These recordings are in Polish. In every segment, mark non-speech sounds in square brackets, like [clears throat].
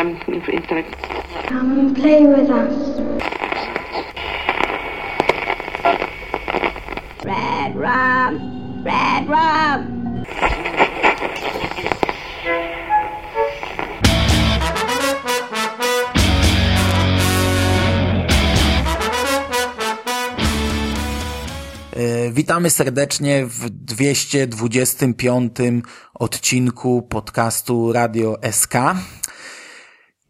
um, intellect. Come and play with us. Red rum! Red rum! Witamy serdecznie w 225 odcinku podcastu Radio SK.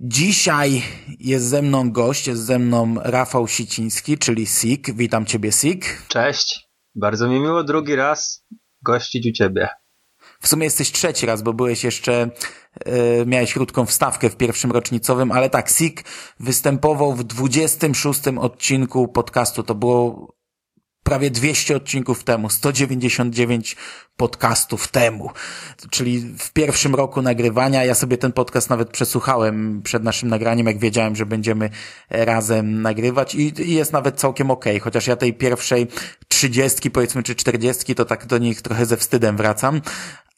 Dzisiaj jest ze mną gość, jest ze mną Rafał Siciński, czyli Sik. Witam Ciebie, Sik. Cześć. Bardzo mi miło drugi raz gościć u Ciebie. W sumie jesteś trzeci raz, bo byłeś jeszcze, e, miałeś krótką wstawkę w pierwszym rocznicowym, ale tak, Sik występował w 26 odcinku podcastu. To było prawie 200 odcinków temu, 199 podcastów temu, czyli w pierwszym roku nagrywania. Ja sobie ten podcast nawet przesłuchałem przed naszym nagraniem, jak wiedziałem, że będziemy razem nagrywać i, i jest nawet całkiem okej, okay. chociaż ja tej pierwszej trzydziestki powiedzmy, czy czterdziestki, to tak do nich trochę ze wstydem wracam,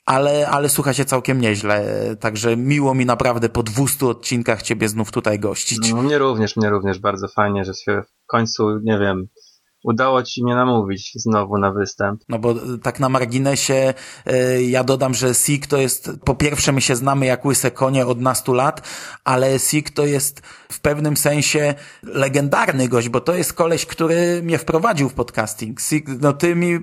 ale, ale słucha się całkiem nieźle, także miło mi naprawdę po 200 odcinkach Ciebie znów tutaj gościć. No, mnie również, mnie również bardzo fajnie, że się w końcu, nie wiem, udało ci mnie namówić znowu na występ. No bo e, tak na marginesie e, ja dodam, że Sik to jest, po pierwsze my się znamy jak łyse konie od nastu lat, ale Sik to jest w pewnym sensie legendarny gość, bo to jest koleś, który mnie wprowadził w podcasting. Sik, no ty mi,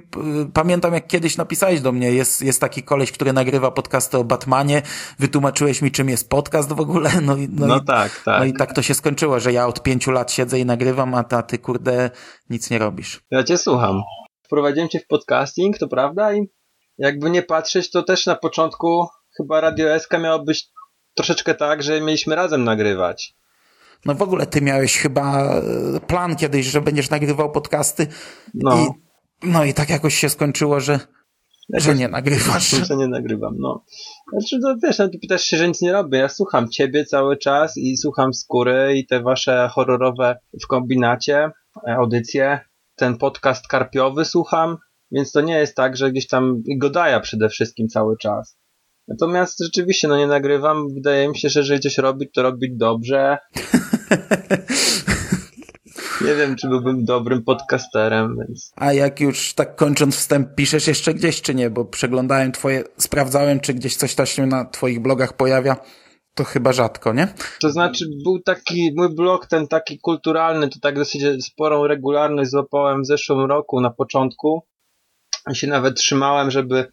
pamiętam jak kiedyś napisałeś do mnie, jest, jest taki koleś, który nagrywa podcasty o Batmanie, wytłumaczyłeś mi czym jest podcast w ogóle, no i, no, no i, tak, tak. No i tak to się skończyło, że ja od pięciu lat siedzę i nagrywam, a ta, ty kurde nic nie robisz. Ja cię słucham. Wprowadziłem cię w podcasting, to prawda? I jakby nie patrzeć, to też na początku chyba Radio SK miało być troszeczkę tak, że mieliśmy razem nagrywać. No w ogóle ty miałeś chyba e, plan kiedyś, że będziesz nagrywał podcasty. No. I, no i tak jakoś się skończyło, że, jakoś, że nie nagrywasz. [laughs] Że nie nagrywam, no. Znaczy, no wiesz, no, ty pytasz się, że nic nie robię. Ja słucham ciebie cały czas i słucham Skóry i te wasze horrorowe w kombinacie audycje ten podcast karpiowy słucham, więc to nie jest tak, że gdzieś tam godaja przede wszystkim cały czas. Natomiast rzeczywiście, no nie nagrywam, wydaje mi się, że jeżeli coś robić, to robić dobrze. [laughs] nie wiem, czy byłbym dobrym podcasterem, więc... A jak już tak kończąc wstęp, piszesz jeszcze gdzieś, czy nie? Bo przeglądałem twoje, sprawdzałem, czy gdzieś coś tam się na twoich blogach pojawia to chyba rzadko, nie? To znaczy, był taki, mój blog ten taki kulturalny, to tak dosyć sporą regularność złapałem w zeszłym roku na początku. I się nawet trzymałem, żeby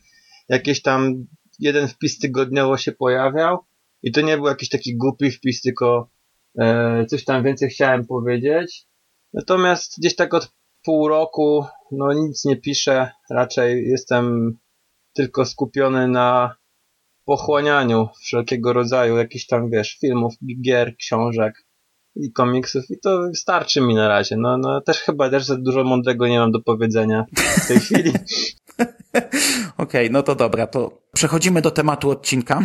jakieś tam jeden wpis tygodniowo się pojawiał. I to nie był jakiś taki głupi wpis, tylko e, coś tam więcej chciałem powiedzieć. Natomiast gdzieś tak od pół roku, no nic nie piszę, raczej jestem tylko skupiony na pochłanianiu wszelkiego rodzaju jakichś tam, wiesz, filmów, gier, książek i komiksów i to starczy mi na razie. No, no też chyba też za dużo mądrego nie mam do powiedzenia w tej chwili. [laughs] Okej, okay, no to dobra, to przechodzimy do tematu odcinka.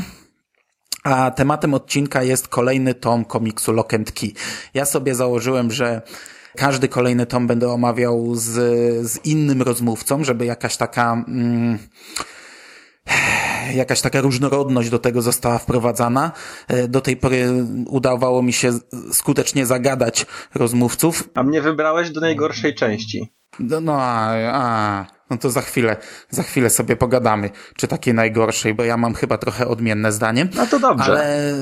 A tematem odcinka jest kolejny tom komiksu Lock and Key. Ja sobie założyłem, że każdy kolejny tom będę omawiał z, z innym rozmówcą, żeby jakaś taka... Mm, jakaś taka różnorodność do tego została wprowadzana. Do tej pory udawało mi się skutecznie zagadać rozmówców. A mnie wybrałeś do najgorszej części. No, no a, a, no to za chwilę, za chwilę sobie pogadamy, czy takiej najgorszej, bo ja mam chyba trochę odmienne zdanie. No to dobrze. Ale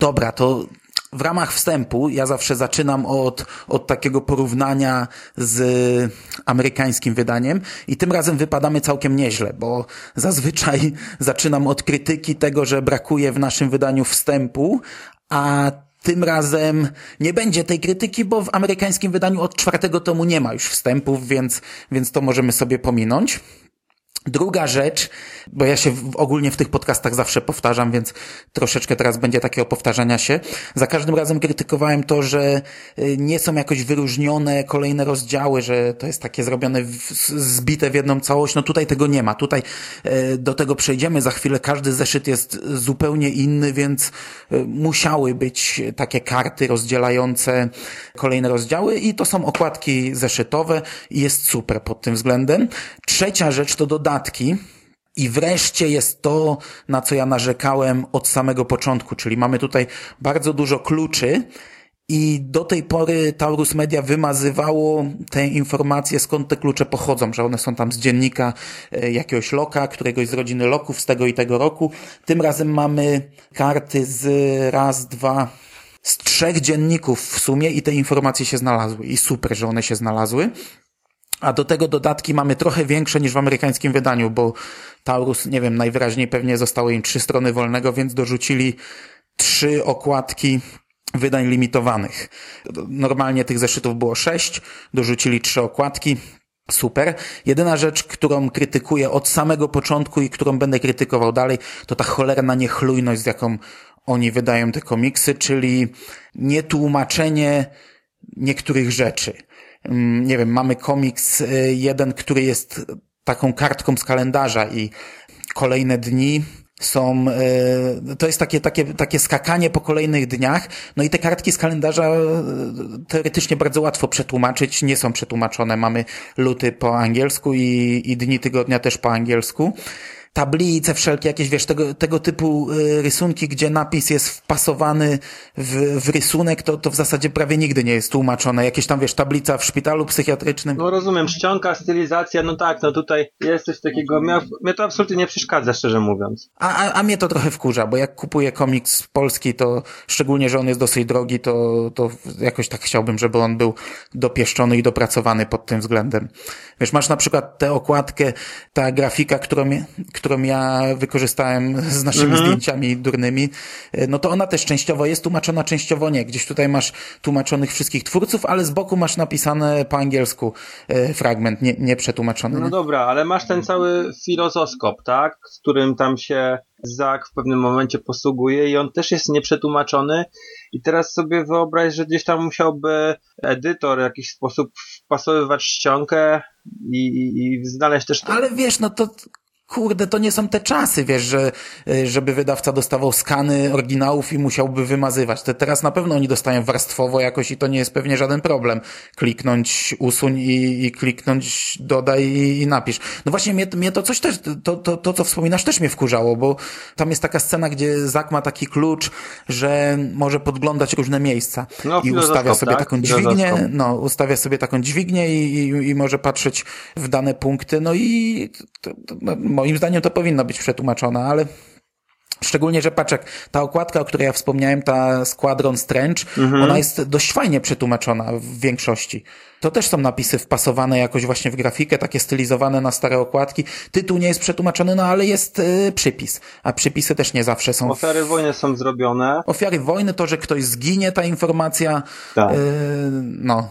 dobra, to w ramach wstępu ja zawsze zaczynam od, od takiego porównania z amerykańskim wydaniem i tym razem wypadamy całkiem nieźle, bo zazwyczaj [laughs] zaczynam od krytyki tego, że brakuje w naszym wydaniu wstępu, a tym razem nie będzie tej krytyki, bo w amerykańskim wydaniu od czwartego tomu nie ma już wstępów, więc, więc to możemy sobie pominąć. Druga rzecz, bo ja się ogólnie w tych podcastach zawsze powtarzam, więc troszeczkę teraz będzie takiego powtarzania się. Za każdym razem krytykowałem to, że y, nie są jakoś wyróżnione kolejne rozdziały, że to jest takie zrobione, zbite w jedną całość. No tutaj tego nie ma. Tutaj y, do tego przejdziemy za chwilę. Każdy zeszyt jest zupełnie inny, więc y, musiały być takie karty rozdzielające kolejne rozdziały i to są okładki zeszytowe i jest super pod tym względem. Trzecia rzecz to I wreszcie jest to, na co ja narzekałem od samego początku, czyli mamy tutaj bardzo dużo kluczy, i do tej pory Taurus Media wymazywało te informacje, skąd te klucze pochodzą, że one są tam z dziennika e, jakiegoś loka, któregoś z rodziny loków z tego i tego roku. Tym razem mamy karty z raz, dwa, z trzech dzienników w sumie i te informacje się znalazły. I super, że one się znalazły. A do tego dodatki mamy trochę większe niż w amerykańskim wydaniu, bo Taurus, nie wiem, najwyraźniej pewnie zostały im trzy strony wolnego, więc dorzucili trzy okładki wydań limitowanych. Normalnie tych zeszytów było sześć, dorzucili trzy okładki. Super. Jedyna rzecz, którą krytykuję od samego początku i którą będę krytykował dalej, to ta cholerna niechlujność, z jaką oni wydają te komiksy, czyli nietłumaczenie niektórych rzeczy. Mm, nie wiem, mamy komiks y, jeden, który jest taką kartką z kalendarza i kolejne dni są, e, to jest takie, takie, takie skakanie po kolejnych dniach, no i te kartki z kalendarza e, teoretycznie bardzo łatwo przetłumaczyć, nie są przetłumaczone, mamy luty po angielsku i, i dni tygodnia też po angielsku tablice wszelkie, jakieś, wiesz, tego, tego typu y, rysunki, gdzie napis jest wpasowany w, w rysunek, to, to w zasadzie prawie nigdy nie jest tłumaczone. Jakieś tam, wiesz, tablica w szpitalu psychiatrycznym. No rozumiem, czcionka, stylizacja, no tak, no tutaj jest coś takiego, mnie, mnie to absolutnie nie przeszkadza, szczerze mówiąc. A, a, a mnie to trochę wkurza, bo jak kupuję komiks polski, to szczególnie, że on jest dosyć drogi, to, to jakoś tak chciałbym, żeby on był dopieszczony i dopracowany pod tym względem. Wiesz, masz na przykład tę okładkę, ta grafika, którą, którą ja wykorzystałem z naszymi mhm. zdjęciami durnymi, e, no to ona też częściowo jest tłumaczona, częściowo nie. Gdzieś tutaj masz tłumaczonych wszystkich twórców, ale z boku masz napisane po angielsku e, fragment, nie, nie przetłumaczony. No nie? dobra, ale masz ten cały filozoskop, tak? Z którym tam się Zak w pewnym momencie posługuje i on też jest nieprzetłumaczony. I teraz sobie wyobraź, że gdzieś tam musiałby edytor w jakiś sposób wpasowywać ściągę i, i, i znaleźć też... To... Ale wiesz, no to kurde, to nie są te czasy, wiesz, że, e, żeby wydawca dostawał skany oryginałów i musiałby wymazywać. To teraz na pewno oni dostają warstwowo jakoś i to nie jest pewnie żaden problem. Kliknąć usuń i, i kliknąć dodaj i, i, napisz. No właśnie mnie, mnie to coś też, to, to, to co wspominasz też mnie wkurzało, bo tam jest taka scena, gdzie Zak ma taki klucz, że może podglądać różne miejsca no, i ustawia sobie tak? taką dźwignię, no, ustawia sobie taką dźwignię i, i, i może patrzeć w dane punkty, no i to, to, no, moim zdaniem to powinno być przetłumaczone, ale Szczególnie, że paczek, ta okładka, o której ja wspomniałem, ta Squadron Strange, mhm. ona jest dość fajnie przetłumaczona w większości. To też są napisy wpasowane jakoś właśnie w grafikę, takie stylizowane na stare okładki. Tytuł nie jest przetłumaczony, no ale jest y, przypis. A przypisy też nie zawsze są. Ofiary wojny są zrobione. Ofiary wojny, to, że ktoś zginie, ta informacja. Tak. Y, no,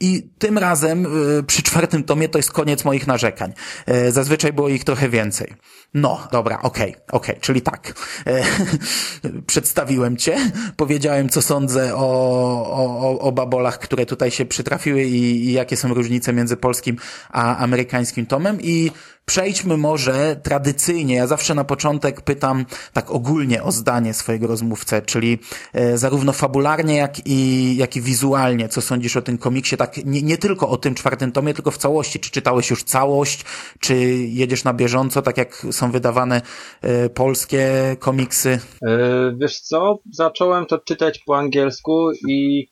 i tym razem y, przy czwartym tomie to jest koniec moich narzekań. Y, zazwyczaj było ich trochę więcej. No, dobra, okej, okay, okej, okay, czyli tak. Y, [laughs] przedstawiłem cię, powiedziałem, co sądzę o, o, o babolach, które tutaj się przytrafiły i, i jakie są różnice między polskim a amerykańskim tomem i Przejdźmy może tradycyjnie. Ja zawsze na początek pytam tak ogólnie o zdanie swojego rozmówcę, czyli e, zarówno fabularnie, jak i, jak i wizualnie. Co sądzisz o tym komiksie? Tak nie, nie tylko o tym czwartym tomie, tylko w całości. Czy czytałeś już całość? Czy jedziesz na bieżąco, tak jak są wydawane e, polskie komiksy? E, wiesz co? Zacząłem to czytać po angielsku i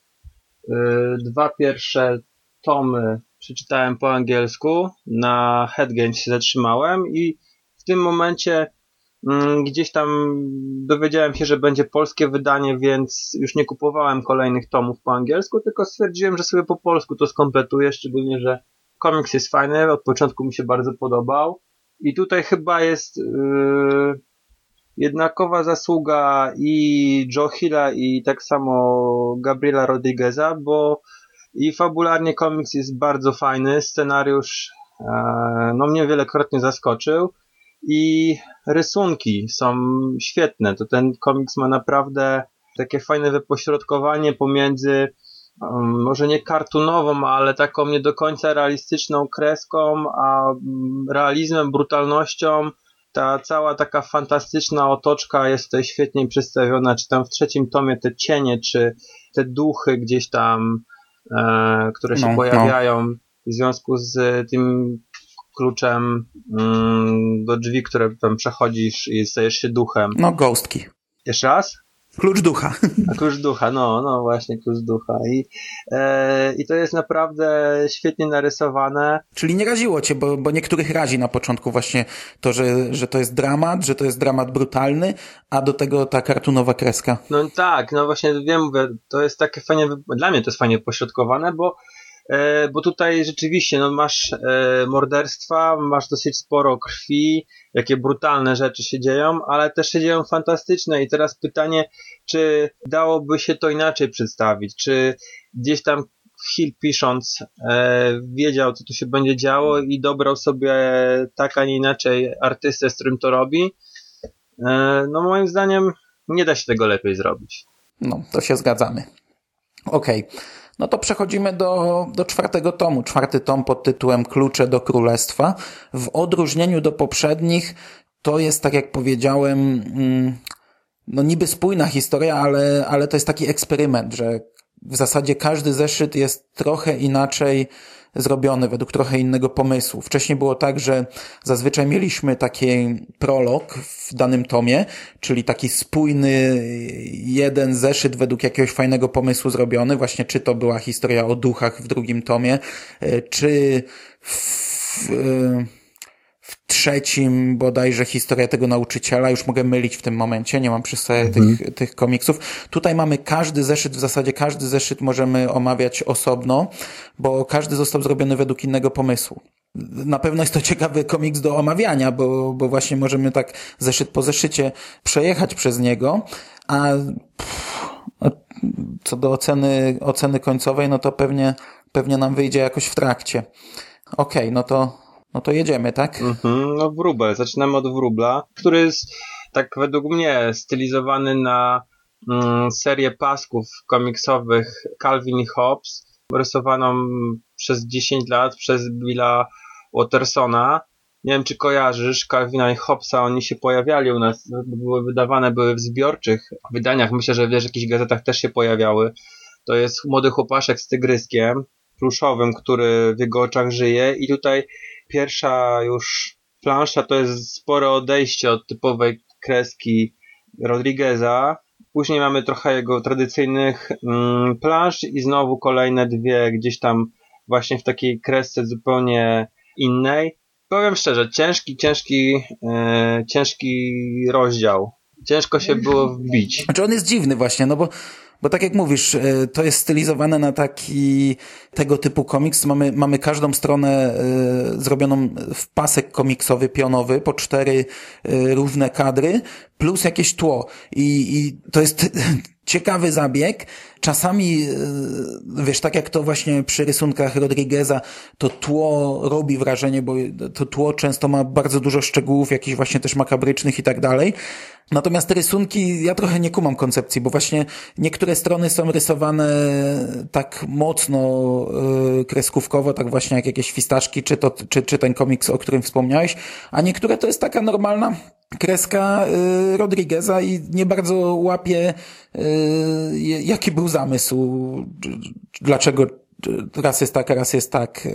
dwa pierwsze tomy przeczytałem po angielsku, na Headgame się zatrzymałem i w tym momencie mm, gdzieś tam dowiedziałem się, że będzie polskie wydanie, więc już nie kupowałem kolejnych tomów po angielsku, tylko stwierdziłem, że sobie po polsku to skompletuję, szczególnie, że komiks jest fajny, od początku mi się bardzo podobał. I tutaj chyba jest yy, jednakowa zasługa i Joe Hilla i tak samo Gabriela Rodrigueza, bo i fabularnie komiks jest bardzo fajny, scenariusz e, no mnie wielokrotnie zaskoczył i rysunki są świetne. To ten komiks ma naprawdę takie fajne wypośrodkowanie pomiędzy um, może nie kartunową, ale taką nie do końca realistyczną kreską, a um, realizmem, brutalnością. Ta cała taka fantastyczna otoczka jest tutaj świetnie przedstawiona, czy tam w trzecim tomie te cienie, czy te duchy gdzieś tam E, które się no, no. pojawiają no. w związku z tym kluczem mm, do drzwi, które tam przechodzisz i stajesz się duchem. No, ghostki. Jeszcze raz? Klucz ducha. A klucz ducha, no, no właśnie, klucz ducha. I, e, i to jest naprawdę świetnie narysowane. Czyli nie raziło cię, bo, bo niektórych razi na początku właśnie to, że, że to jest dramat, że to jest dramat brutalny, a do tego ta kartunowa kreska. No tak, no właśnie wiem, mówię, to jest takie fajnie, dla mnie to jest fajnie pośrodkowane, bo bo tutaj rzeczywiście no, masz e, morderstwa, masz dosyć sporo krwi, jakie brutalne rzeczy się dzieją, ale też się dzieją fantastyczne i teraz pytanie, czy dałoby się to inaczej przedstawić, czy gdzieś tam Hill pisząc e, wiedział, co tu się będzie działo i dobrał sobie tak, a nie inaczej artystę, z którym to robi. E, no moim zdaniem nie da się tego lepiej zrobić. No, to się zgadzamy. Okej. Okay. No to przechodzimy do, do czwartego tomu. Czwarty tom pod tytułem Klucze do Królestwa. W odróżnieniu do poprzednich, to jest, tak jak powiedziałem, mm, no niby spójna historia, ale, ale to jest taki eksperyment, że w zasadzie każdy zeszyt jest trochę inaczej zrobiony według trochę innego pomysłu. Wcześniej było tak, że zazwyczaj mieliśmy taki prolog w danym tomie, czyli taki spójny jeden zeszyt według jakiegoś fajnego pomysłu zrobiony, właśnie czy to była historia o duchach w drugim tomie, e, czy w, w trzecim bodajże historia tego nauczyciela, już mogę mylić w tym momencie, nie mam przy sobie mhm. tych, tych komiksów. Tutaj mamy każdy zeszyt, w zasadzie każdy zeszyt możemy omawiać osobno, bo każdy został zrobiony według innego pomysłu. Na pewno jest to ciekawy komiks do omawiania, bo, bo właśnie możemy tak zeszyt po zeszycie przejechać przez niego, a pff, co do oceny, oceny końcowej, no to pewnie, pewnie nam wyjdzie jakoś w trakcie. Okej, okay, no to no to jedziemy, tak? Mhm, no wróbel. Zaczynamy od wróbla, który jest tak według mnie stylizowany na mm, serię pasków komiksowych Calvin i Hobbes, rysowaną przez 10 lat przez Billa Watersona. Nie wiem, czy kojarzysz Calvina i Hobbesa, oni się pojawiali u nas, były wydawane, były w zbiorczych wydaniach, myślę, że w jakichś gazetach też się pojawiały. To jest młody chłopaszek z tygryskiem, pluszowym, który w jego oczach żyje i tutaj pierwsza już plansza to jest spore odejście od typowej kreski Rodrigueza. Później mamy trochę jego tradycyjnych mm, plansz i znowu kolejne dwie gdzieś tam właśnie w takiej kresce zupełnie innej. Powiem szczerze, ciężki, ciężki, e, ciężki rozdział. Ciężko się było wbić. Znaczy on jest dziwny właśnie, no bo bo tak jak mówisz, e, to jest stylizowane na taki tego typu komiks. Mamy, mamy każdą stronę y, zrobioną w pasek komiksowy, pionowy, po cztery y, równe kadry, plus jakieś tło. I, i to jest [laughs] ciekawy zabieg. Czasami, wiesz, tak jak to właśnie przy rysunkach Rodrigueza, to tło robi wrażenie, bo to tło często ma bardzo dużo szczegółów, jakichś właśnie też makabrycznych i tak dalej. Natomiast rysunki, ja trochę nie kumam koncepcji, bo właśnie niektóre strony są rysowane tak mocno yy, kreskówkowo, tak właśnie jak jakieś fistaszki, czy, to, czy, czy ten komiks, o którym wspomniałeś, a niektóre to jest taka normalna kreska yy, Rodrigueza i nie bardzo łapie, yy, jaki był zamysł, dlaczego raz jest tak, raz jest tak, e,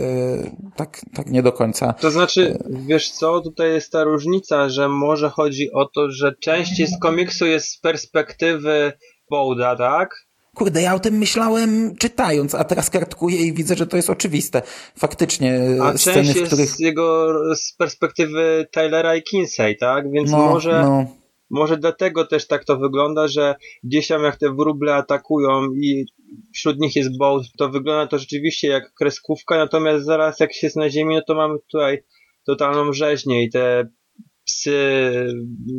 tak, tak nie do końca. To znaczy, wiesz co, tutaj jest ta różnica, że może chodzi o to, że część z komiksu jest z perspektywy Bouda, tak? Kurde, ja o tym myślałem czytając, a teraz kartkuję i widzę, że to jest oczywiste. Faktycznie a sceny, część jest w których... z jego z perspektywy Taylora i Kinsey, tak? Więc no, może... No. Może dlatego też tak to wygląda, że gdzieś tam jak te wróble atakują i wśród nich jest Bolt, to wygląda to rzeczywiście jak kreskówka, natomiast zaraz jak się jest na ziemi, no to mamy tutaj totalną rzeźnię i te psy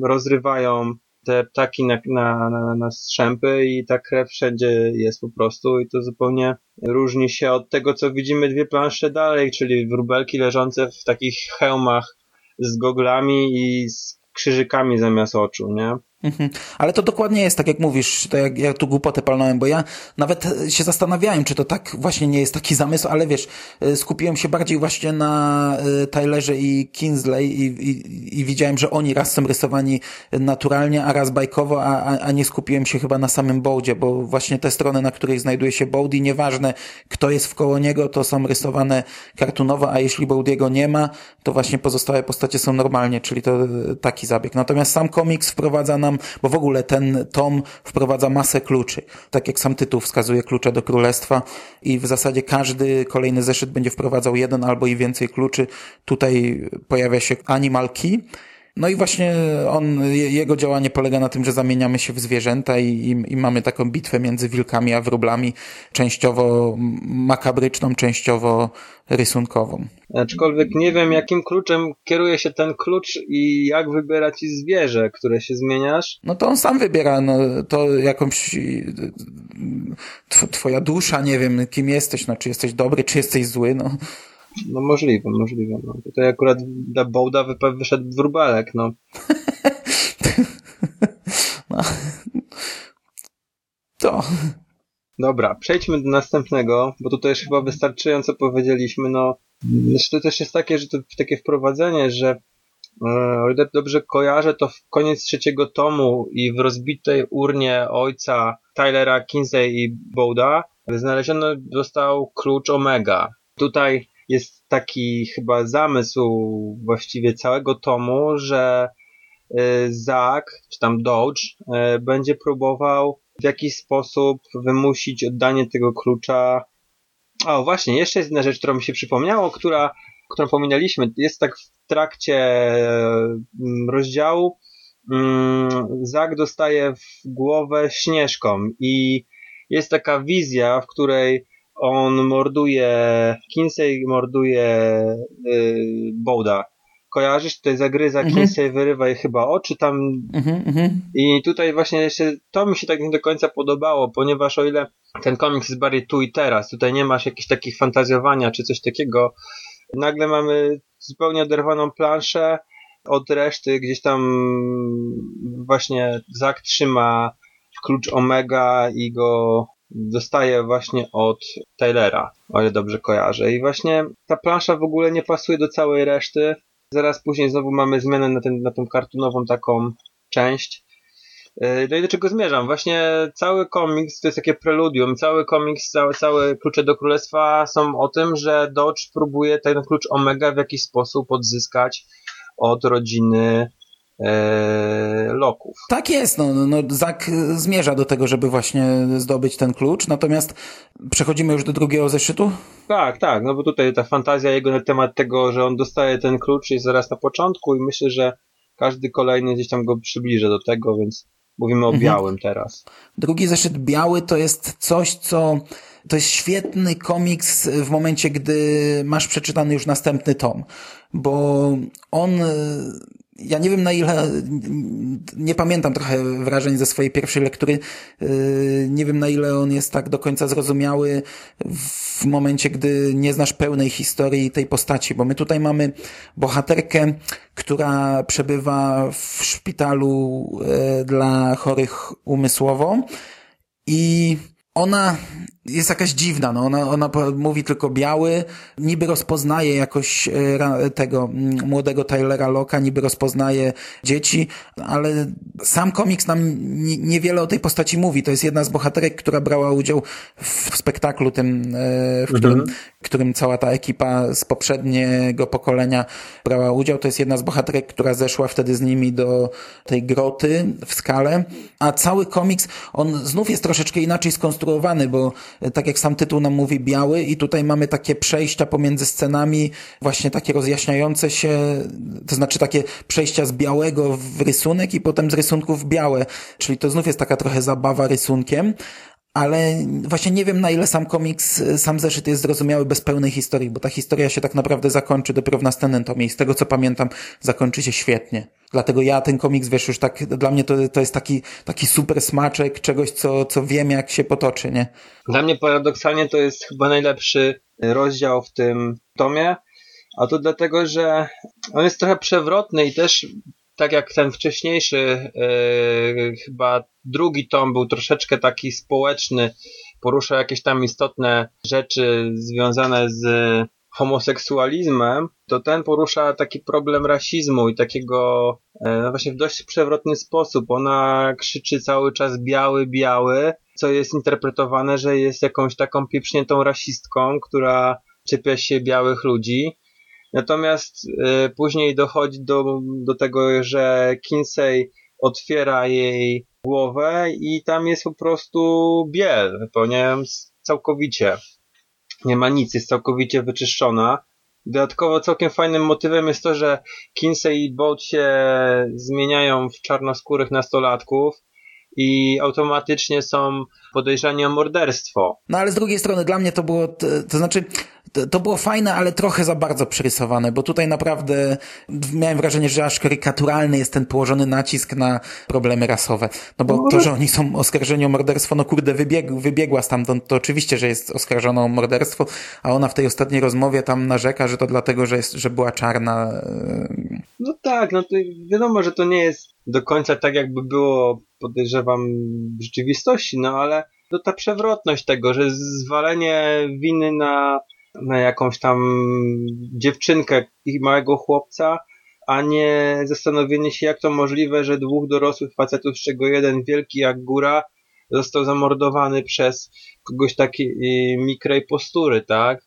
rozrywają te ptaki na, na, na, na strzępy i ta krew wszędzie jest po prostu i to zupełnie różni się od tego, co widzimy dwie plansze dalej, czyli wróbelki leżące w takich hełmach z goglami i z krzyżykami zamiast oczu, nie? Mhm. Ale to dokładnie jest tak, jak mówisz, to jak ja tu głupotę palnąłem, bo ja nawet się zastanawiałem, czy to tak właśnie nie jest taki zamysł, ale wiesz, e, skupiłem się bardziej właśnie na e, Tylerze i Kinsley i, i, i widziałem, że oni raz są rysowani naturalnie, a raz bajkowo, a, a, a nie skupiłem się chyba na samym Bołdzie, bo właśnie te strony, na której znajduje się Bołd i nieważne kto jest wkoło niego, to są rysowane kartunowo, a jeśli Bołdiego nie ma, to właśnie pozostałe postacie są normalnie, czyli to taki zabieg. Natomiast sam komiks wprowadza nam bo w ogóle ten tom wprowadza masę kluczy. Tak jak sam tytuł wskazuje, klucze do królestwa i w zasadzie każdy kolejny zeszyt będzie wprowadzał jeden albo i więcej kluczy. Tutaj pojawia się Animal Key, no i właśnie on, jego działanie polega na tym, że zamieniamy się w zwierzęta i, i, i, mamy taką bitwę między wilkami a wróblami, częściowo makabryczną, częściowo rysunkową. Aczkolwiek nie wiem, jakim kluczem kieruje się ten klucz i jak wybiera ci zwierzę, które się zmieniasz. No to on sam wybiera, no to jakąś twoja dusza, nie wiem, kim jesteś, no czy jesteś dobry, czy jesteś zły, no. No możliwe, możliwe. No. Tutaj akurat dla Bołda wyszedł wróbelek, no. [laughs] no. To. Dobra, przejdźmy do następnego, bo tutaj już chyba wystarczająco powiedzieliśmy. No, to też jest takie, że to takie wprowadzenie, że e, o ile dobrze kojarzę, to w koniec trzeciego tomu i w rozbitej urnie ojca Tylera Kinsey i Bowda znaleziono został klucz Omega. Tutaj jest taki chyba zamysł właściwie całego tomu, że y, Zack, czy tam Dodge, y, będzie próbował w jakiś sposób wymusić oddanie tego klucza. O, właśnie, jeszcze jest jedna rzecz, która mi się przypomniało, która, którą pominęliśmy. Jest tak w trakcie mm, rozdziału, mm, Zack dostaje w głowę śnieżką i jest taka wizja, w której on morduje, Kinsey morduje yy, Bowda. Kojarzysz? Tutaj zagryza mhm. Kinsey, wyrywa jej chyba oczy tam. Mhm, mhm, I tutaj właśnie jeszcze to mi się tak nie do końca podobało, ponieważ o ile ten komiks jest bardziej tu i teraz, tutaj nie masz jakichś takich fantazjowania czy coś takiego, nagle mamy zupełnie oderwaną planszę od reszty, gdzieś tam właśnie Zak trzyma klucz Omega i go dostaje właśnie od Taylora, o ile dobrze kojarzę. I właśnie ta plansza w ogóle nie pasuje do całej reszty. Zaraz później znowu mamy zmianę na, ten, na tą kartunową taką część. E, no i do czego zmierzam? Właśnie cały komiks to jest takie preludium. Cały komiks, całe, całe klucze do królestwa są o tym, że Dodge próbuje ten klucz Omega w jakiś sposób odzyskać od rodziny loków. Tak jest, no, no, Zak zmierza do tego, żeby właśnie zdobyć ten klucz, natomiast przechodzimy już do drugiego zeszytu? Tak, tak, no bo tutaj ta fantazja jego na temat tego, że on dostaje ten klucz jest zaraz na początku i myślę, że każdy kolejny gdzieś tam go przybliży do tego, więc mówimy o mhm. białym teraz. Drugi zeszyt biały to jest coś, co to jest świetny komiks w momencie, gdy masz przeczytany już następny tom, bo on ja nie wiem na ile, nie pamiętam trochę wrażeń ze swojej pierwszej lektury, yy, nie wiem na ile on jest tak do końca zrozumiały w momencie, gdy nie znasz pełnej historii tej postaci, bo my tutaj mamy bohaterkę, która przebywa w szpitalu yy, dla chorych umysłowo i ona jest jakaś dziwna, no ona, ona mówi tylko biały, niby rozpoznaje jakoś e, tego młodego Tylera Locka, niby rozpoznaje dzieci, ale sam komiks nam niewiele o tej postaci mówi. To jest jedna z bohaterek, która brała udział w spektaklu tym, e, w którym, mhm. którym cała ta ekipa z poprzedniego pokolenia brała udział. To jest jedna z bohaterek, która zeszła wtedy z nimi do tej groty w skale, a cały komiks, on znów jest troszeczkę inaczej skonstruowany, bo tak jak sam tytuł nam mówi, biały. I tutaj mamy takie przejścia pomiędzy scenami, właśnie takie rozjaśniające się, to znaczy takie przejścia z białego w rysunek i potem z rysunków w białe, czyli to znów jest taka trochę zabawa rysunkiem, ale właśnie nie wiem na ile sam komiks, sam zeszyt jest zrozumiały bez pełnej historii, bo ta historia się tak naprawdę zakończy dopiero w następnym tomie i z tego co pamiętam zakończy się świetnie. Dlatego ja ten komiks, wiesz, już tak, dla mnie to, to jest taki, taki super smaczek czegoś, co, co wiem jak się potoczy, nie? Dla mnie paradoksalnie to jest chyba najlepszy rozdział w tym tomie, a to dlatego, że on jest trochę przewrotny i też tak jak ten wcześniejszy, yy, chyba drugi tom był troszeczkę taki społeczny, porusza jakieś tam istotne rzeczy związane z homoseksualizmem, to ten porusza taki problem rasizmu i takiego e, no właśnie w dość przewrotny sposób. Ona krzyczy cały czas biały, biały, co jest interpretowane, że jest jakąś taką pieprzniętą rasistką, która czepia się białych ludzi. Natomiast y, później dochodzi do, do tego, że Kinsey otwiera jej głowę i tam jest po prostu biel, wypełniając całkowicie. Nie ma nic, jest całkowicie wyczyszczona. Dodatkowo całkiem fajnym motywem jest to, że Kinsey i Bolt się zmieniają w czarnoskórych nastolatków i automatycznie są podejrzani o morderstwo. No ale z drugiej strony dla mnie to było, to, to znaczy to było fajne, ale trochę za bardzo przerysowane, bo tutaj naprawdę miałem wrażenie, że aż karykaturalny jest ten położony nacisk na problemy rasowe. No bo to, że oni są oskarżeni o morderstwo, no kurde, wybieg, wybiegła stamtąd, to oczywiście, że jest oskarżona o morderstwo, a ona w tej ostatniej rozmowie tam narzeka, że to dlatego, że, jest, że była czarna. E, no tak, no to wiadomo, że to nie jest do końca tak, jakby było, podejrzewam, w rzeczywistości, no ale to ta przewrotność tego, że zwalenie winy na na jakąś tam dziewczynkę i małego chłopca, a nie zastanowienie się, jak to możliwe, że dwóch dorosłych facetów, z czego jeden wielki jak góra, został zamordowany przez kogoś takiej mikrej postury, tak?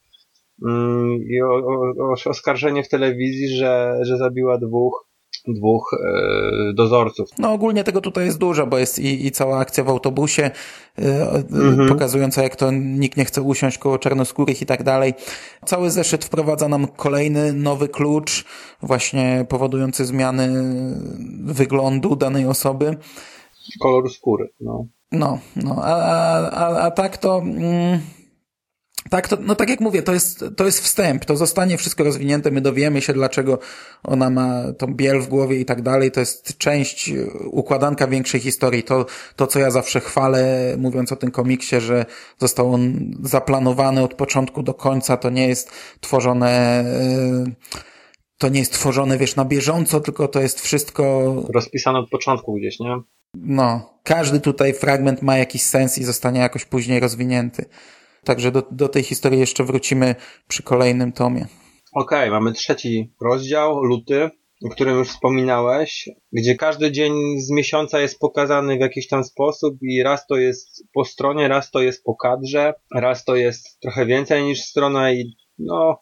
Mm, I o, o, oskarżenie w telewizji, że, że zabiła dwóch dwóch e, dozorców. No ogólnie tego tutaj jest dużo, bo jest i, i cała akcja w autobusie e, mhm. pokazująca jak to nikt nie chce usiąść koło czarnoskórych i tak dalej. Cały zeszyt wprowadza nam kolejny nowy klucz, właśnie powodujący zmiany wyglądu danej osoby. Kolor skóry, no. No, no, a, a, a, a tak to... Mm, tak, to, no tak jak mówię, to jest, to jest wstęp, to zostanie wszystko rozwinięte, my dowiemy się, dlaczego ona ma tą biel w głowie i tak dalej, to jest część, układanka większej historii, to, to co ja zawsze chwalę, mówiąc o tym komiksie, że został on zaplanowany od początku do końca, to nie jest tworzone, yy, to nie jest tworzone, wiesz, na bieżąco, tylko to jest wszystko... Rozpisane od początku gdzieś, nie? No, każdy tutaj fragment ma jakiś sens i zostanie jakoś później rozwinięty. Także do, do tej historii jeszcze wrócimy przy kolejnym tomie. Okej, okay, mamy trzeci rozdział, luty, o którym już wspominałeś, gdzie każdy dzień z miesiąca jest pokazany w jakiś tam sposób i raz to jest po stronie, raz to jest po kadrze, raz to jest trochę więcej niż strona i no,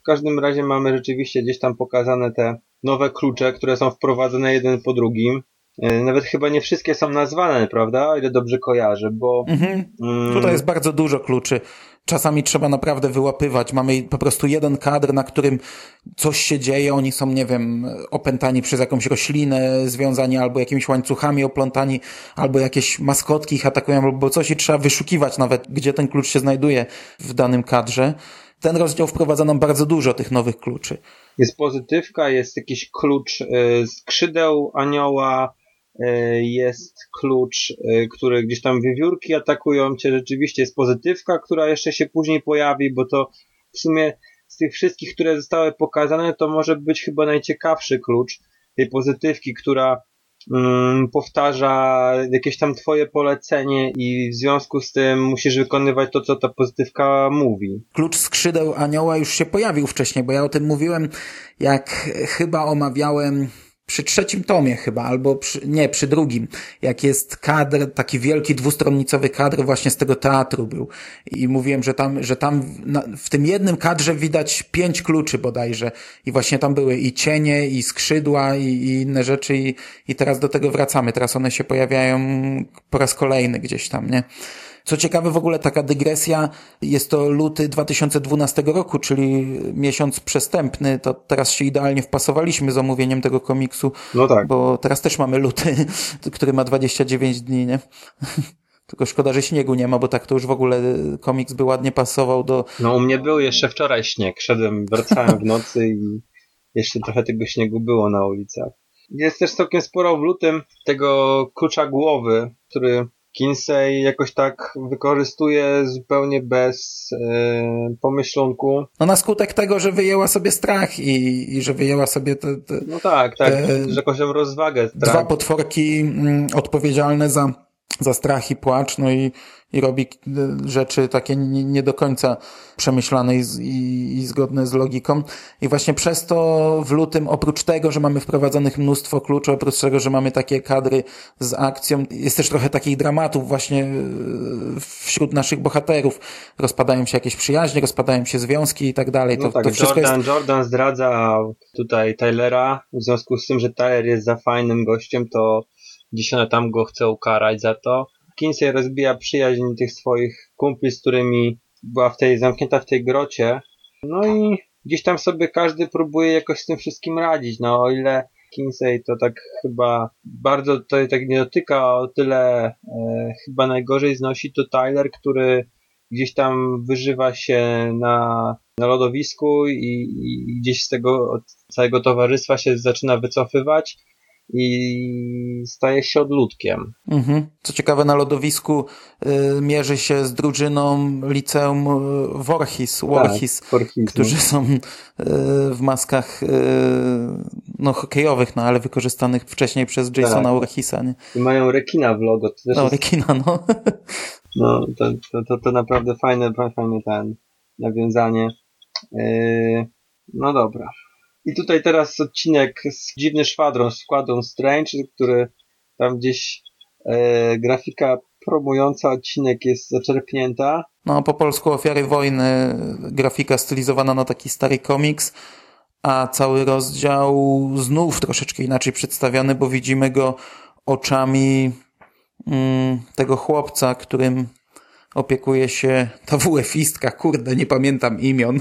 w każdym razie mamy rzeczywiście gdzieś tam pokazane te nowe klucze, które są wprowadzone jeden po drugim. E, nawet chyba nie wszystkie są nazwane, prawda? O ile dobrze kojarzę, bo... Mhm. Mm... Tutaj jest bardzo dużo kluczy. Czasami trzeba naprawdę wyłapywać. Mamy po prostu jeden kadr, na którym coś się dzieje. Oni są, nie wiem, opętani przez jakąś roślinę, związani albo jakimiś łańcuchami oplątani, albo jakieś maskotki ich atakują, albo coś i trzeba wyszukiwać nawet, gdzie ten klucz się znajduje w danym kadrze. Ten rozdział wprowadza nam bardzo dużo tych nowych kluczy. Jest pozytywka, jest jakiś klucz y, skrzydeł anioła, E, jest klucz, e, który gdzieś tam wiewiórki atakują cię, rzeczywiście jest pozytywka, która jeszcze się później pojawi, bo to w sumie z tych wszystkich, które zostały pokazane, to może być chyba najciekawszy klucz tej pozytywki, która mm, powtarza jakieś tam twoje polecenie i w związku z tym musisz wykonywać to, co ta pozytywka mówi. Klucz skrzydeł anioła już się pojawił wcześniej, bo ja o tym mówiłem, jak chyba omawiałem przy trzecim tomie chyba, albo przy, nie, przy drugim, jak jest kadr, taki wielki dwustronnicowy kadr właśnie z tego teatru był. I mówiłem, że tam, że tam na, w tym jednym kadrze widać pięć kluczy bodajże. I właśnie tam były i cienie, i skrzydła, i, i inne rzeczy, i, i teraz do tego wracamy. Teraz one się pojawiają po raz kolejny gdzieś tam, nie? Co ciekawe, w ogóle taka dygresja, jest to luty 2012 roku, czyli miesiąc przestępny, to teraz się idealnie wpasowaliśmy z omówieniem tego komiksu. No tak. Bo teraz też mamy luty, [laughs] który ma 29 dni, nie? [laughs] Tylko szkoda, że śniegu nie ma, bo tak to już w ogóle komiks by ładnie pasował do... No u mnie był jeszcze wczoraj śnieg. Szedłem, wracałem w nocy i jeszcze trochę tego śniegu było na ulicach. Jest też całkiem sporo w lutym tego klucza głowy, który Kinsey jakoś tak wykorzystuje zupełnie bez e, pomyślunku. No na skutek tego, że wyjęła sobie strach i, i że wyjęła sobie te, te No tak, tak, E, że jakąś tam rozwagę. dwa Tak. potworki mm, odpowiedzialne za, za strach i płacz, no i, i robi y, rzeczy takie nie, nie do końca przemyślane i, i, i zgodne z logiką. I właśnie przez to w lutym, oprócz tego, że mamy wprowadzonych mnóstwo kluczy, oprócz tego, że mamy takie kadry z akcją, jest też trochę takich dramatów właśnie y, wśród naszych bohaterów. Rozpadają się jakieś przyjaźnie, rozpadają się związki i tak dalej. To, No tak, to wszystko Jordan, jest... Jordan zdradza tutaj Tylera, w związku z tym, że Tyler jest za fajnym gościem, to gdzieś ona tam go chce ukarać za to. Kinsey rozbija przyjaźń tych swoich kumpli, z którymi była w tej, zamknięta w tej grocie. No i gdzieś tam sobie każdy próbuje jakoś z tym wszystkim radzić. No o ile Kinsey to tak chyba bardzo to tak nie dotyka, o tyle e, chyba najgorzej znosi to Tyler, który gdzieś tam wyżywa się na, na lodowisku i i gdzieś z tego od całego towarzystwa się zaczyna wycofywać i staje się odludkiem. Mhm. Co ciekawe, na lodowisku y, mierzy się z drużyną liceum y, Warhis, Warhis Tak, Warhis, którzy no. są y, w maskach y, no, hokejowych, no ale wykorzystanych wcześniej przez Jasona Tak. Warhisa, nie? I mają rekina w logo. To też No, jest, rekina, no. [laughs] no, to, to, to, to naprawdę fajne, fajne ten nawiązanie. Yy, no dobra. I tutaj teraz odcinek z Dziwny Szwadron, Squadron Strange, który tam gdzieś e, grafika promująca odcinek jest zaczerpnięta. No, po polsku Ofiary Wojny, grafika stylizowana na taki stary komiks, a cały rozdział znów troszeczkę inaczej przedstawiony, bo widzimy go oczami mm, tego chłopca, którym opiekuje się ta WF-istka, kurde, nie pamiętam imion.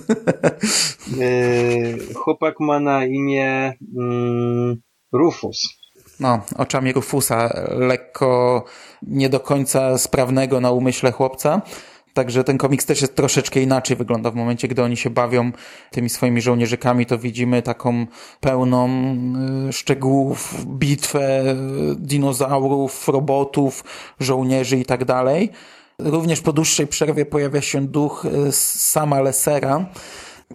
Yy, [laughs] chłopak ma na imię mm, Rufus. No, oczami Rufusa, lekko nie do końca sprawnego na umyśle chłopca. Także ten komiks też jest troszeczkę inaczej wygląda w momencie, gdy oni się bawią tymi swoimi żołnierzykami, to widzimy taką pełną y, szczegółów, bitwę dinozaurów, robotów, żołnierzy i tak dalej. Również po dłuższej przerwie pojawia się duch y, sama Lesera,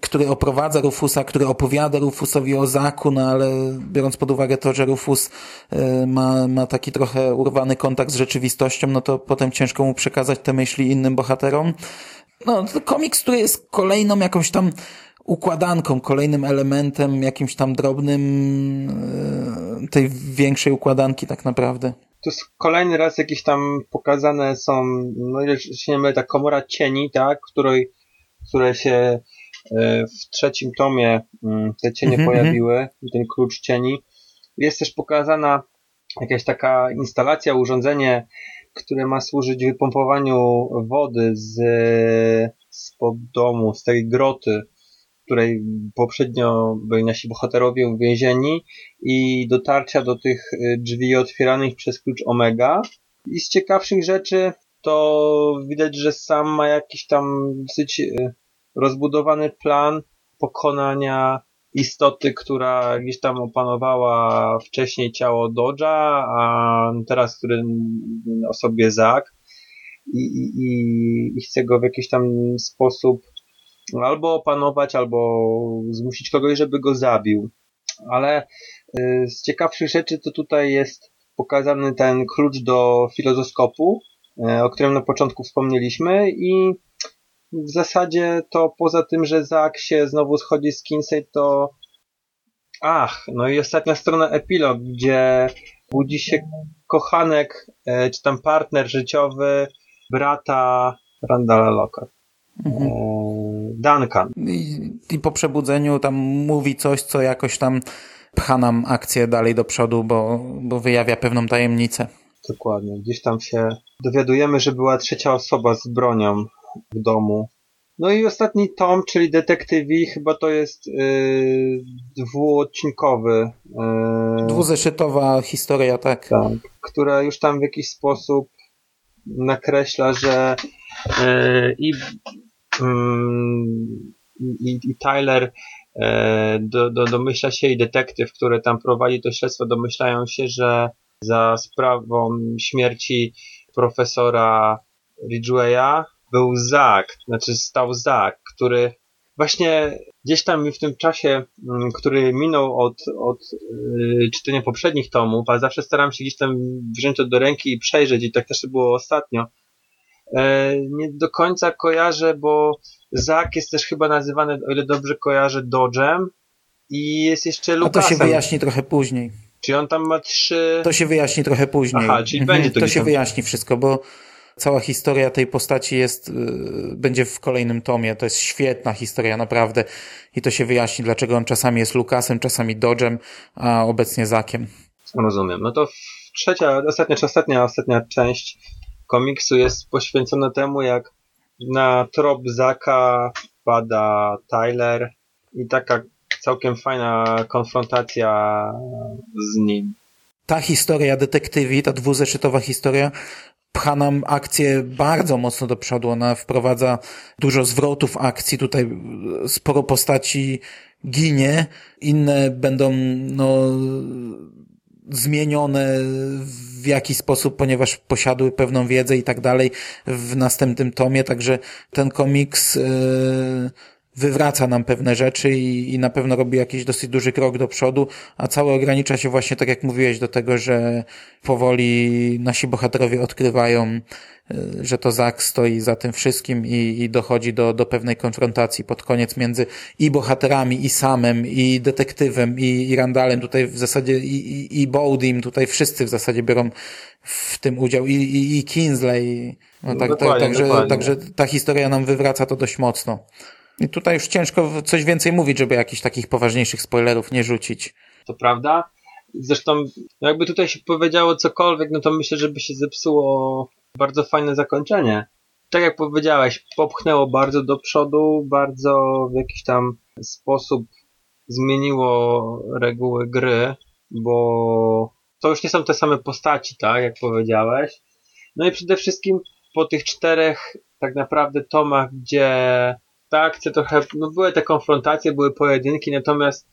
który oprowadza Rufusa, który opowiada Rufusowi o Zaku, no ale biorąc pod uwagę to, że Rufus y, ma, ma taki trochę urwany kontakt z rzeczywistością, no to potem ciężko mu przekazać te myśli innym bohaterom. No, to komiks, który jest kolejną jakąś tam układanką, kolejnym elementem, jakimś tam drobnym y, tej większej układanki tak naprawdę. To jest kolejny raz jakieś tam pokazane są, no ile się nie mylę, ta komora cieni, tak, której, które się e, w trzecim tomie mm, te cienie Mhm, pojawiły, ten klucz cieni. Jest też pokazana jakaś taka instalacja, urządzenie, które ma służyć wypompowaniu wody z, spod domu, z tej groty, której poprzednio byli nasi bohaterowie uwięzieni i dotarcia do tych y, drzwi otwieranych przez klucz Omega. I z ciekawszych rzeczy to widać, że sam ma jakiś tam dosyć y, rozbudowany plan pokonania istoty, która gdzieś tam opanowała wcześniej ciało Dodge'a, a teraz który o sobie Zack i, i, i- i chce go w jakiś tam sposób albo opanować, albo zmusić kogoś, żeby go zabił. Ale y, z ciekawszych rzeczy to tutaj jest pokazany ten klucz do filozoskopu, y, o którym na początku wspomnieliśmy i w zasadzie to poza tym, że Zack się znowu schodzi z Kinsey, to ach, no i ostatnia strona epilog, gdzie budzi się kochanek, e, czy tam partner życiowy brata Randala Locke. Mhm. Duncan. I, I po przebudzeniu tam mówi coś, co jakoś tam pcha nam akcję dalej do przodu, bo, bo wyjawia pewną tajemnicę. Dokładnie. Gdzieś tam się dowiadujemy, że była trzecia osoba z bronią w domu. No i ostatni tom, czyli Detektywi, chyba to jest yy, dwuodcinkowy. Yy, Dwuzeszytowa historia, tak. tak, która już tam w jakiś sposób nakreśla, że yy, i, i, i Tyler e, do, do, domyśla się i detektyw, który tam prowadzi to śledztwo, domyślają się, że za sprawą śmierci profesora Ridgwaya był Zak, znaczy stał Zak, który właśnie gdzieś tam w tym czasie, mm, który minął od, od yy, czytania poprzednich tomów, a zawsze staram się gdzieś tam wziąć to do ręki i przejrzeć i tak też było ostatnio, nie do końca kojarzę, bo Zak jest też chyba nazywany, o ile dobrze kojarzę, Dodge'em i jest jeszcze Lukasem. A to się wyjaśni trochę później. Czy on tam ma trzy... To się wyjaśni trochę później. Aha, czyli mhm. będzie to To się tam... wyjaśni wszystko, bo cała historia tej postaci jest, yy, będzie w kolejnym tomie. To jest świetna historia, naprawdę. I to się wyjaśni, dlaczego on czasami jest Lukasem, czasami Dodge'em, a obecnie Zakiem. Rozumiem. No to trzecia, ostatnia, ostatnia, ostatnia część komiksu jest poświęcona temu, jak na trop Zaka wpada Tyler i taka całkiem fajna konfrontacja z nim. Ta historia detektywi, ta dwuzeszytowa historia pcha nam akcję bardzo mocno do przodu. Ona wprowadza dużo zwrotów akcji. Tutaj sporo postaci ginie, inne będą no, zmienione w jakiś sposób, ponieważ posiadły pewną wiedzę i tak dalej w następnym tomie, także ten komiks yy, wywraca nam pewne rzeczy i, i na pewno robi jakiś dosyć duży krok do przodu, a całe ogranicza się właśnie, tak jak mówiłeś, do tego, że powoli nasi bohaterowie odkrywają, y, że to Zak stoi za tym wszystkim i, i dochodzi do, do pewnej konfrontacji pod koniec między i bohaterami, i samem, i detektywem, i, i Randalem, tutaj w zasadzie i, i, i Bowdim, tutaj wszyscy w zasadzie biorą w tym udział, i, i, i Kingsley. No, tak, tak, także, także ta historia nam wywraca to dość mocno. I tutaj już ciężko coś więcej mówić, żeby jakichś takich poważniejszych spoilerów nie rzucić. To prawda. Zresztą, jakby tutaj się powiedziało cokolwiek, no to myślę, żeby się zepsuło bardzo fajne zakończenie. Tak jak powiedziałeś, popchnęło bardzo do przodu, bardzo w jakiś tam sposób zmieniło reguły gry, bo to już nie są te same postaci, tak, jak powiedziałeś. No i przede wszystkim po tych czterech tak naprawdę tomach, gdzie akcja trochę, no były te konfrontacje, były pojedynki, natomiast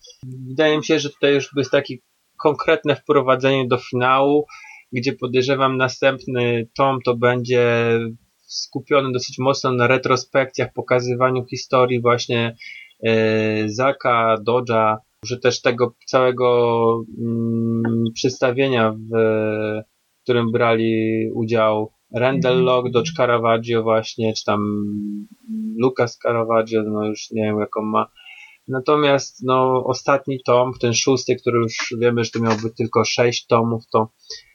wydaje mi się, że tutaj już jest takie konkretne wprowadzenie do finału, gdzie podejrzewam następny tom to będzie skupiony dosyć mocno na retrospekcjach, pokazywaniu historii właśnie e, Zaka, Dodge'a, że też tego całego mm, przedstawienia, w, w którym brali udział Randall mhm. Log, Dodge Caravaggio właśnie, czy tam Lucas Caravaggio, no już nie wiem jaką ma. Natomiast no ostatni tom, ten szósty, który już wiemy, że to miałby tylko sześć tomów, to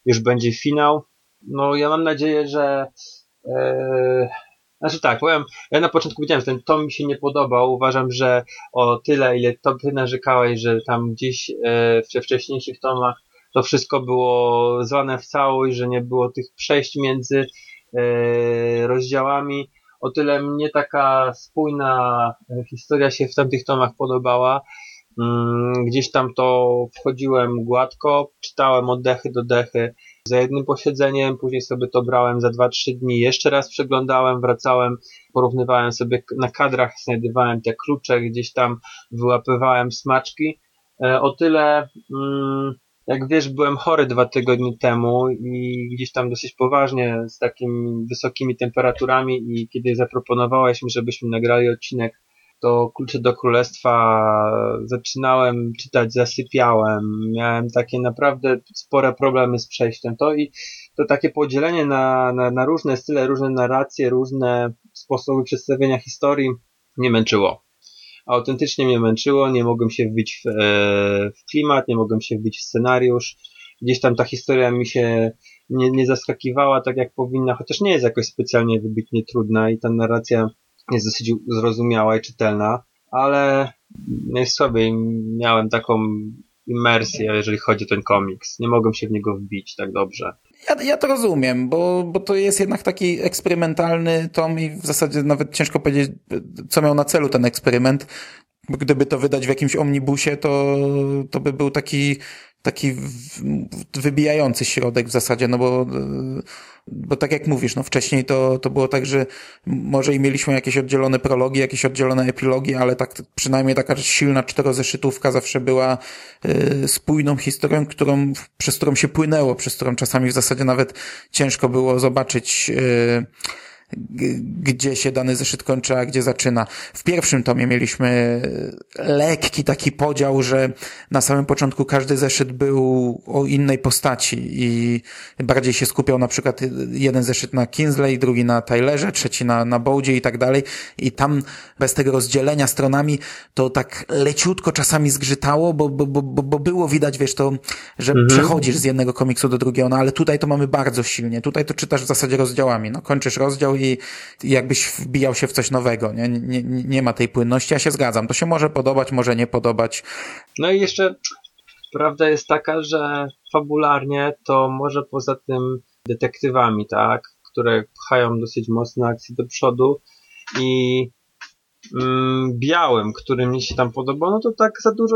już będzie finał. No ja mam nadzieję, że e, znaczy tak, powiem, ja na początku powiedziałem, że ten tom mi się nie podobał. Uważam, że o tyle, ile to ty narzekałeś, że tam gdzieś e, w wcześniejszych tomach to wszystko było zwane w całość, że nie było tych przejść między e, rozdziałami. O tyle mnie taka spójna e, historia się w tamtych tomach podobała. Mm, gdzieś tam to wchodziłem gładko, czytałem oddechy do dechy za jednym posiedzeniem, później sobie to brałem za 2-3 dni, jeszcze raz przeglądałem, wracałem, porównywałem sobie na kadrach, znajdowałem te klucze, gdzieś tam wyłapywałem smaczki. E, o tyle mm, jak wiesz, byłem chory dwa tygodnie temu i gdzieś tam dosyć poważnie z takimi wysokimi temperaturami i kiedy zaproponowałeś mi, żebyśmy nagrali odcinek, to Klucze do Królestwa zaczynałem czytać, zasypiałem, miałem takie naprawdę spore problemy z przejściem. To i to takie podzielenie na, na, na różne style, różne narracje, różne sposoby przedstawienia historii nie męczyło autentycznie mnie męczyło, nie mogłem się wbić w, e, w klimat, nie mogłem się wbić w scenariusz. Gdzieś tam ta historia mi się nie, nie zaskakiwała tak jak powinna, chociaż nie jest jakoś specjalnie wybitnie trudna i ta narracja jest dosyć zrozumiała i czytelna, ale najsłabiej miałem taką imersję, jeżeli chodzi o ten komiks. Nie mogłem się w niego wbić tak dobrze. Ja, ja to rozumiem, bo, bo to jest jednak taki eksperymentalny tom i w zasadzie nawet ciężko powiedzieć, co miał na celu ten eksperyment. Gdyby to wydać w jakimś omnibusie, to, to by był taki taki wybijający środek w zasadzie, no bo, bo tak jak mówisz, no wcześniej to, to było tak, że może i mieliśmy jakieś oddzielone prologi, jakieś oddzielone epilogi, ale tak przynajmniej taka silna czterozeszytówka zawsze była y, spójną historią, którą, przez którą się płynęło, przez którą czasami w zasadzie nawet ciężko było zobaczyć y, gdzie się dany zeszyt kończy, a gdzie zaczyna. W pierwszym tomie mieliśmy lekki taki podział, że na samym początku każdy zeszyt był o innej postaci i bardziej się skupiał na przykład jeden zeszyt na Kinsley, drugi na Tylerze, trzeci na, na Bowdzie i tak dalej i tam bez tego rozdzielenia stronami to tak leciutko czasami zgrzytało, bo, bo, bo, bo było widać, wiesz, to, że mhm. przechodzisz z jednego komiksu do drugiego, no ale tutaj to mamy bardzo silnie. Tutaj to czytasz w zasadzie rozdziałami. No kończysz rozdział i jakbyś wbijał się w coś nowego, nie? Nie, nie ma tej płynności. Ja się zgadzam. To się może podobać, może nie podobać. No i jeszcze prawda jest taka, że fabularnie to może poza tym detektywami, tak, które pchają dosyć mocno akcję do przodu i mm, białym, który mi się tam podobał, no to tak za dużo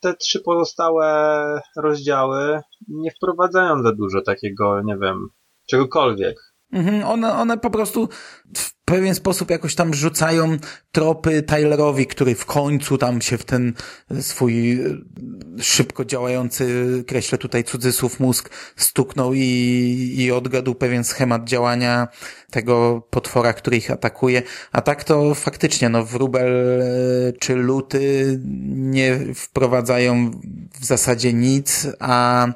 te trzy pozostałe rozdziały nie wprowadzają za dużo takiego, nie wiem, czegokolwiek. Mhm, one, one po prostu w pewien sposób jakoś tam rzucają tropy Tylerowi, który w końcu tam się w ten swój e, szybko działający, kreślę tutaj cudzysłów mózg, stuknął i, i odgadł pewien schemat działania tego potwora, który ich atakuje. A tak to faktycznie, no, wróbel e, czy luty nie wprowadzają w zasadzie nic, a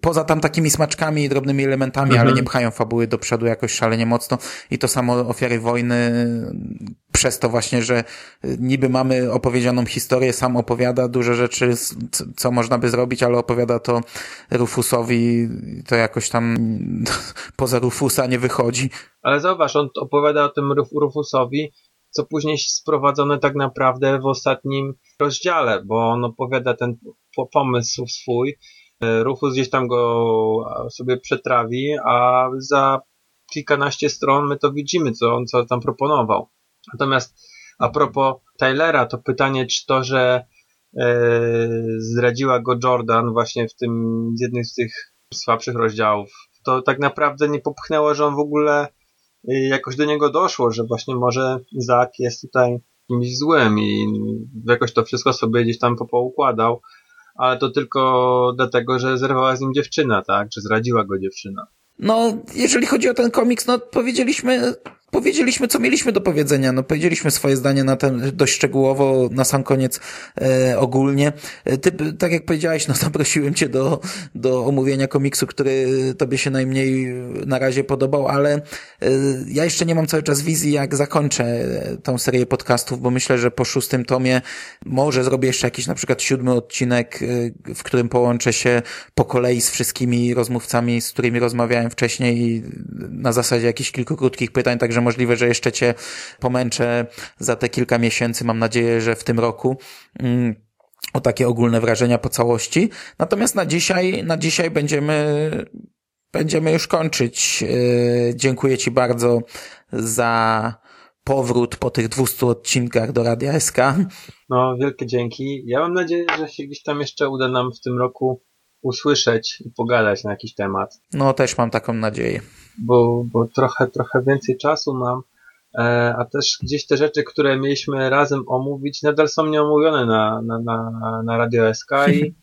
poza tam takimi smaczkami i drobnymi elementami, mhm. ale nie pchają fabuły do przodu jakoś szalenie mocno i to samo ofiary wojny przez to właśnie, że niby mamy opowiedzianą historię, sam opowiada duże rzeczy, co można by zrobić, ale opowiada to Rufusowi, to jakoś tam [laughs] poza Rufusa nie wychodzi. Ale zauważ, on opowiada o tym Rufusowi, co później sprowadzone tak naprawdę w ostatnim rozdziale, bo on opowiada ten pomysł swój, Rufus gdzieś tam go sobie przetrawi, a za kilkanaście stron my to widzimy, co on co tam proponował. Natomiast a propos Tylera, to pytanie, czy to, że e, zdradziła go Jordan właśnie w tym z jednym z tych słabszych rozdziałów, to tak naprawdę nie popchnęło, że on w ogóle e, jakoś do niego doszło, że właśnie może Zak jest tutaj kimś złym i jakoś to wszystko sobie gdzieś tam poukładał ale to tylko dlatego, że zerwała z nim dziewczyna, tak? Czy zradziła go dziewczyna. No, jeżeli chodzi o ten komiks, no powiedzieliśmy powiedzieliśmy, co mieliśmy do powiedzenia. No, powiedzieliśmy swoje zdanie na ten dość szczegółowo, na sam koniec e, ogólnie. E, ty, tak jak powiedziałeś, no [laughs] zaprosiłem cię do, do omówienia komiksu, który tobie się najmniej na razie podobał, ale e, ja jeszcze nie mam cały czas wizji, jak zakończę tą serię podcastów, bo myślę, że po szóstym tomie może zrobię jeszcze jakiś na przykład siódmy odcinek, e, w którym połączę się po kolei z wszystkimi rozmówcami, z którymi rozmawiałem wcześniej na zasadzie jakichś kilku krótkich pytań, także możliwe, że jeszcze cię pomęczę za te kilka miesięcy, mam nadzieję, że w tym roku. Mm, o takie ogólne wrażenia po całości. Natomiast na dzisiaj, na dzisiaj będziemy, będziemy już kończyć. Yy, dziękuję Ci bardzo za powrót po tych 200 odcinkach do Radia SK. No, wielkie dzięki. Ja mam nadzieję, że się gdzieś tam jeszcze uda nam w tym roku usłyszeć i pogadać na jakiś temat. No, też mam taką nadzieję bo, bo trochę, trochę więcej czasu mam, e, a też gdzieś te rzeczy, które mieliśmy razem omówić, nadal są nieomówione na, na, na, na Radio SK [laughs] i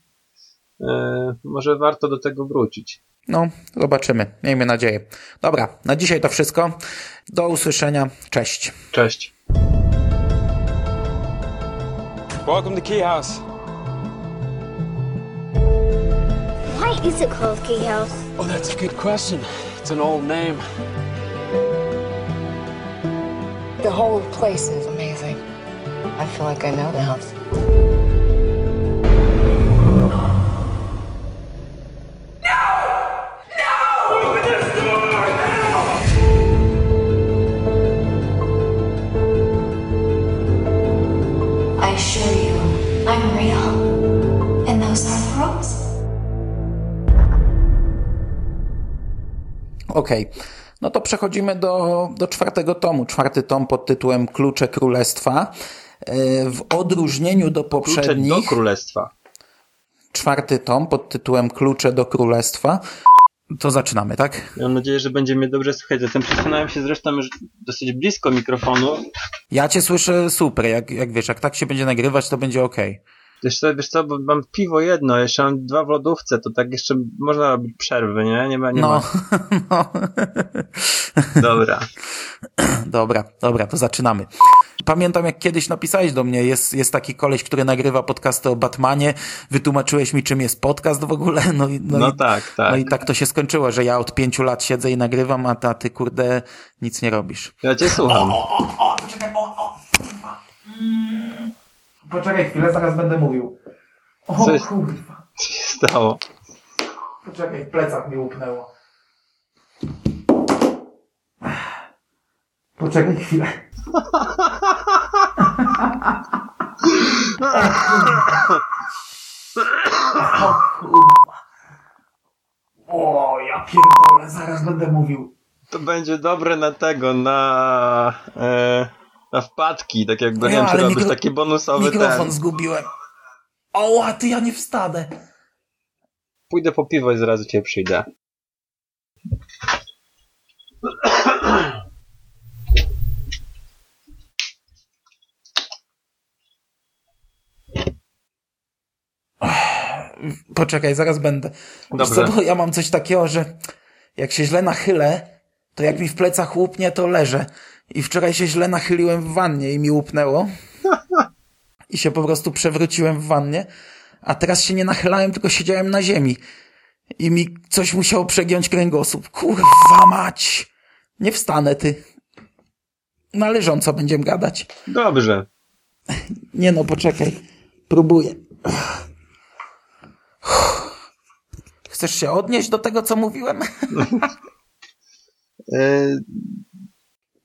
e, może warto do tego wrócić. No, zobaczymy. Miejmy nadzieję. Dobra, na dzisiaj to wszystko. Do usłyszenia. Cześć. Cześć. Welcome to Key House. Why is it called Key House? Oh, that's a good question. It's an old name. The whole place is amazing. I feel like I know the house. Okej. Okay. No to przechodzimy do, do czwartego tomu. Czwarty tom pod tytułem Klucze Królestwa. E, w odróżnieniu do poprzednich... Klucze do Królestwa. czwarty tom pod tytułem Klucze do Królestwa. To zaczynamy, tak? Mam nadzieję, że będzie mnie dobrze słychać. Zatem przesunąłem się zresztą już dosyć blisko mikrofonu. Ja cię słyszę super, jak, jak wiesz, jak tak się będzie nagrywać, to będzie okej. Wiesz co, wiesz co, bo mam piwo jedno, jeszcze mam dwa w lodówce, to tak jeszcze można robić przerwy, nie? Nie ma, nie No, ma. [laughs] no. Dobra. [clears throat] Dobra, dobra, to zaczynamy. Pamiętam, jak kiedyś napisałeś do mnie, jest, jest taki koleś, który nagrywa podcasty o Batmanie, wytłumaczyłeś mi, czym jest podcast w ogóle, [laughs] no i, no No i, tak, tak. no i tak to się skończyło, że ja od pięciu lat siedzę i nagrywam, a ta, ty kurde nic nie robisz. Ja cię słucham. Poczekaj chwilę, zaraz będę mówił. O Co jest? kurwa, Co się stało? poczekaj, w plecach mi łupnęło. Poczekaj chwilę. O kurwa. O, ja pierdolę, zaraz będę mówił. To będzie dobre na tego, na... E, na wpadki, tak jakby, nie Ja, wiem, czy robisz mikro- taki bonusowy Mikrofon ten. zgubiłem. O, a ty ja nie wstanę. Pójdę po piwo i do ciebie przyjdę. [clears throat] Poczekaj, zaraz będę. Co, Dobrze. bo ja mam coś takiego, że jak się źle nachylę, to jak mi w plecach łupnie, to leżę. I wczoraj się źle nachyliłem w wannie i mi łupnęło. I się po prostu przewróciłem w wannie. A teraz się nie nachylałem, tylko siedziałem na ziemi. I mi coś musiało przegiąć kręgosłup. Kurwa mać! Nie wstanę, ty. Na leżąco będziemy gadać. Dobrze. Nie no, poczekaj. Próbuję. Chcesz się odnieść do tego, co mówiłem? [laughs]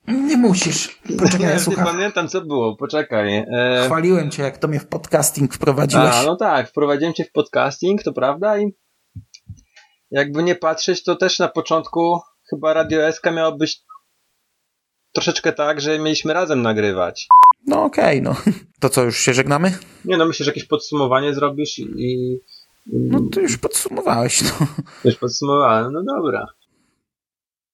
Nie musisz. Poczekaj, ja nie słucham. pamiętam, co było. Poczekaj. E, Chwaliłem cię, jak to mnie w podcasting wprowadziłeś. A, no tak, wprowadziłem cię w podcasting, to prawda i jakby nie patrzeć, to też na początku chyba Radio SK miało być troszeczkę tak, że mieliśmy razem nagrywać. No okej, no. To co, już się żegnamy? Nie no, myślę, że jakieś podsumowanie zrobisz i, i No to już podsumowałeś, no. już podsumowałem. No dobra.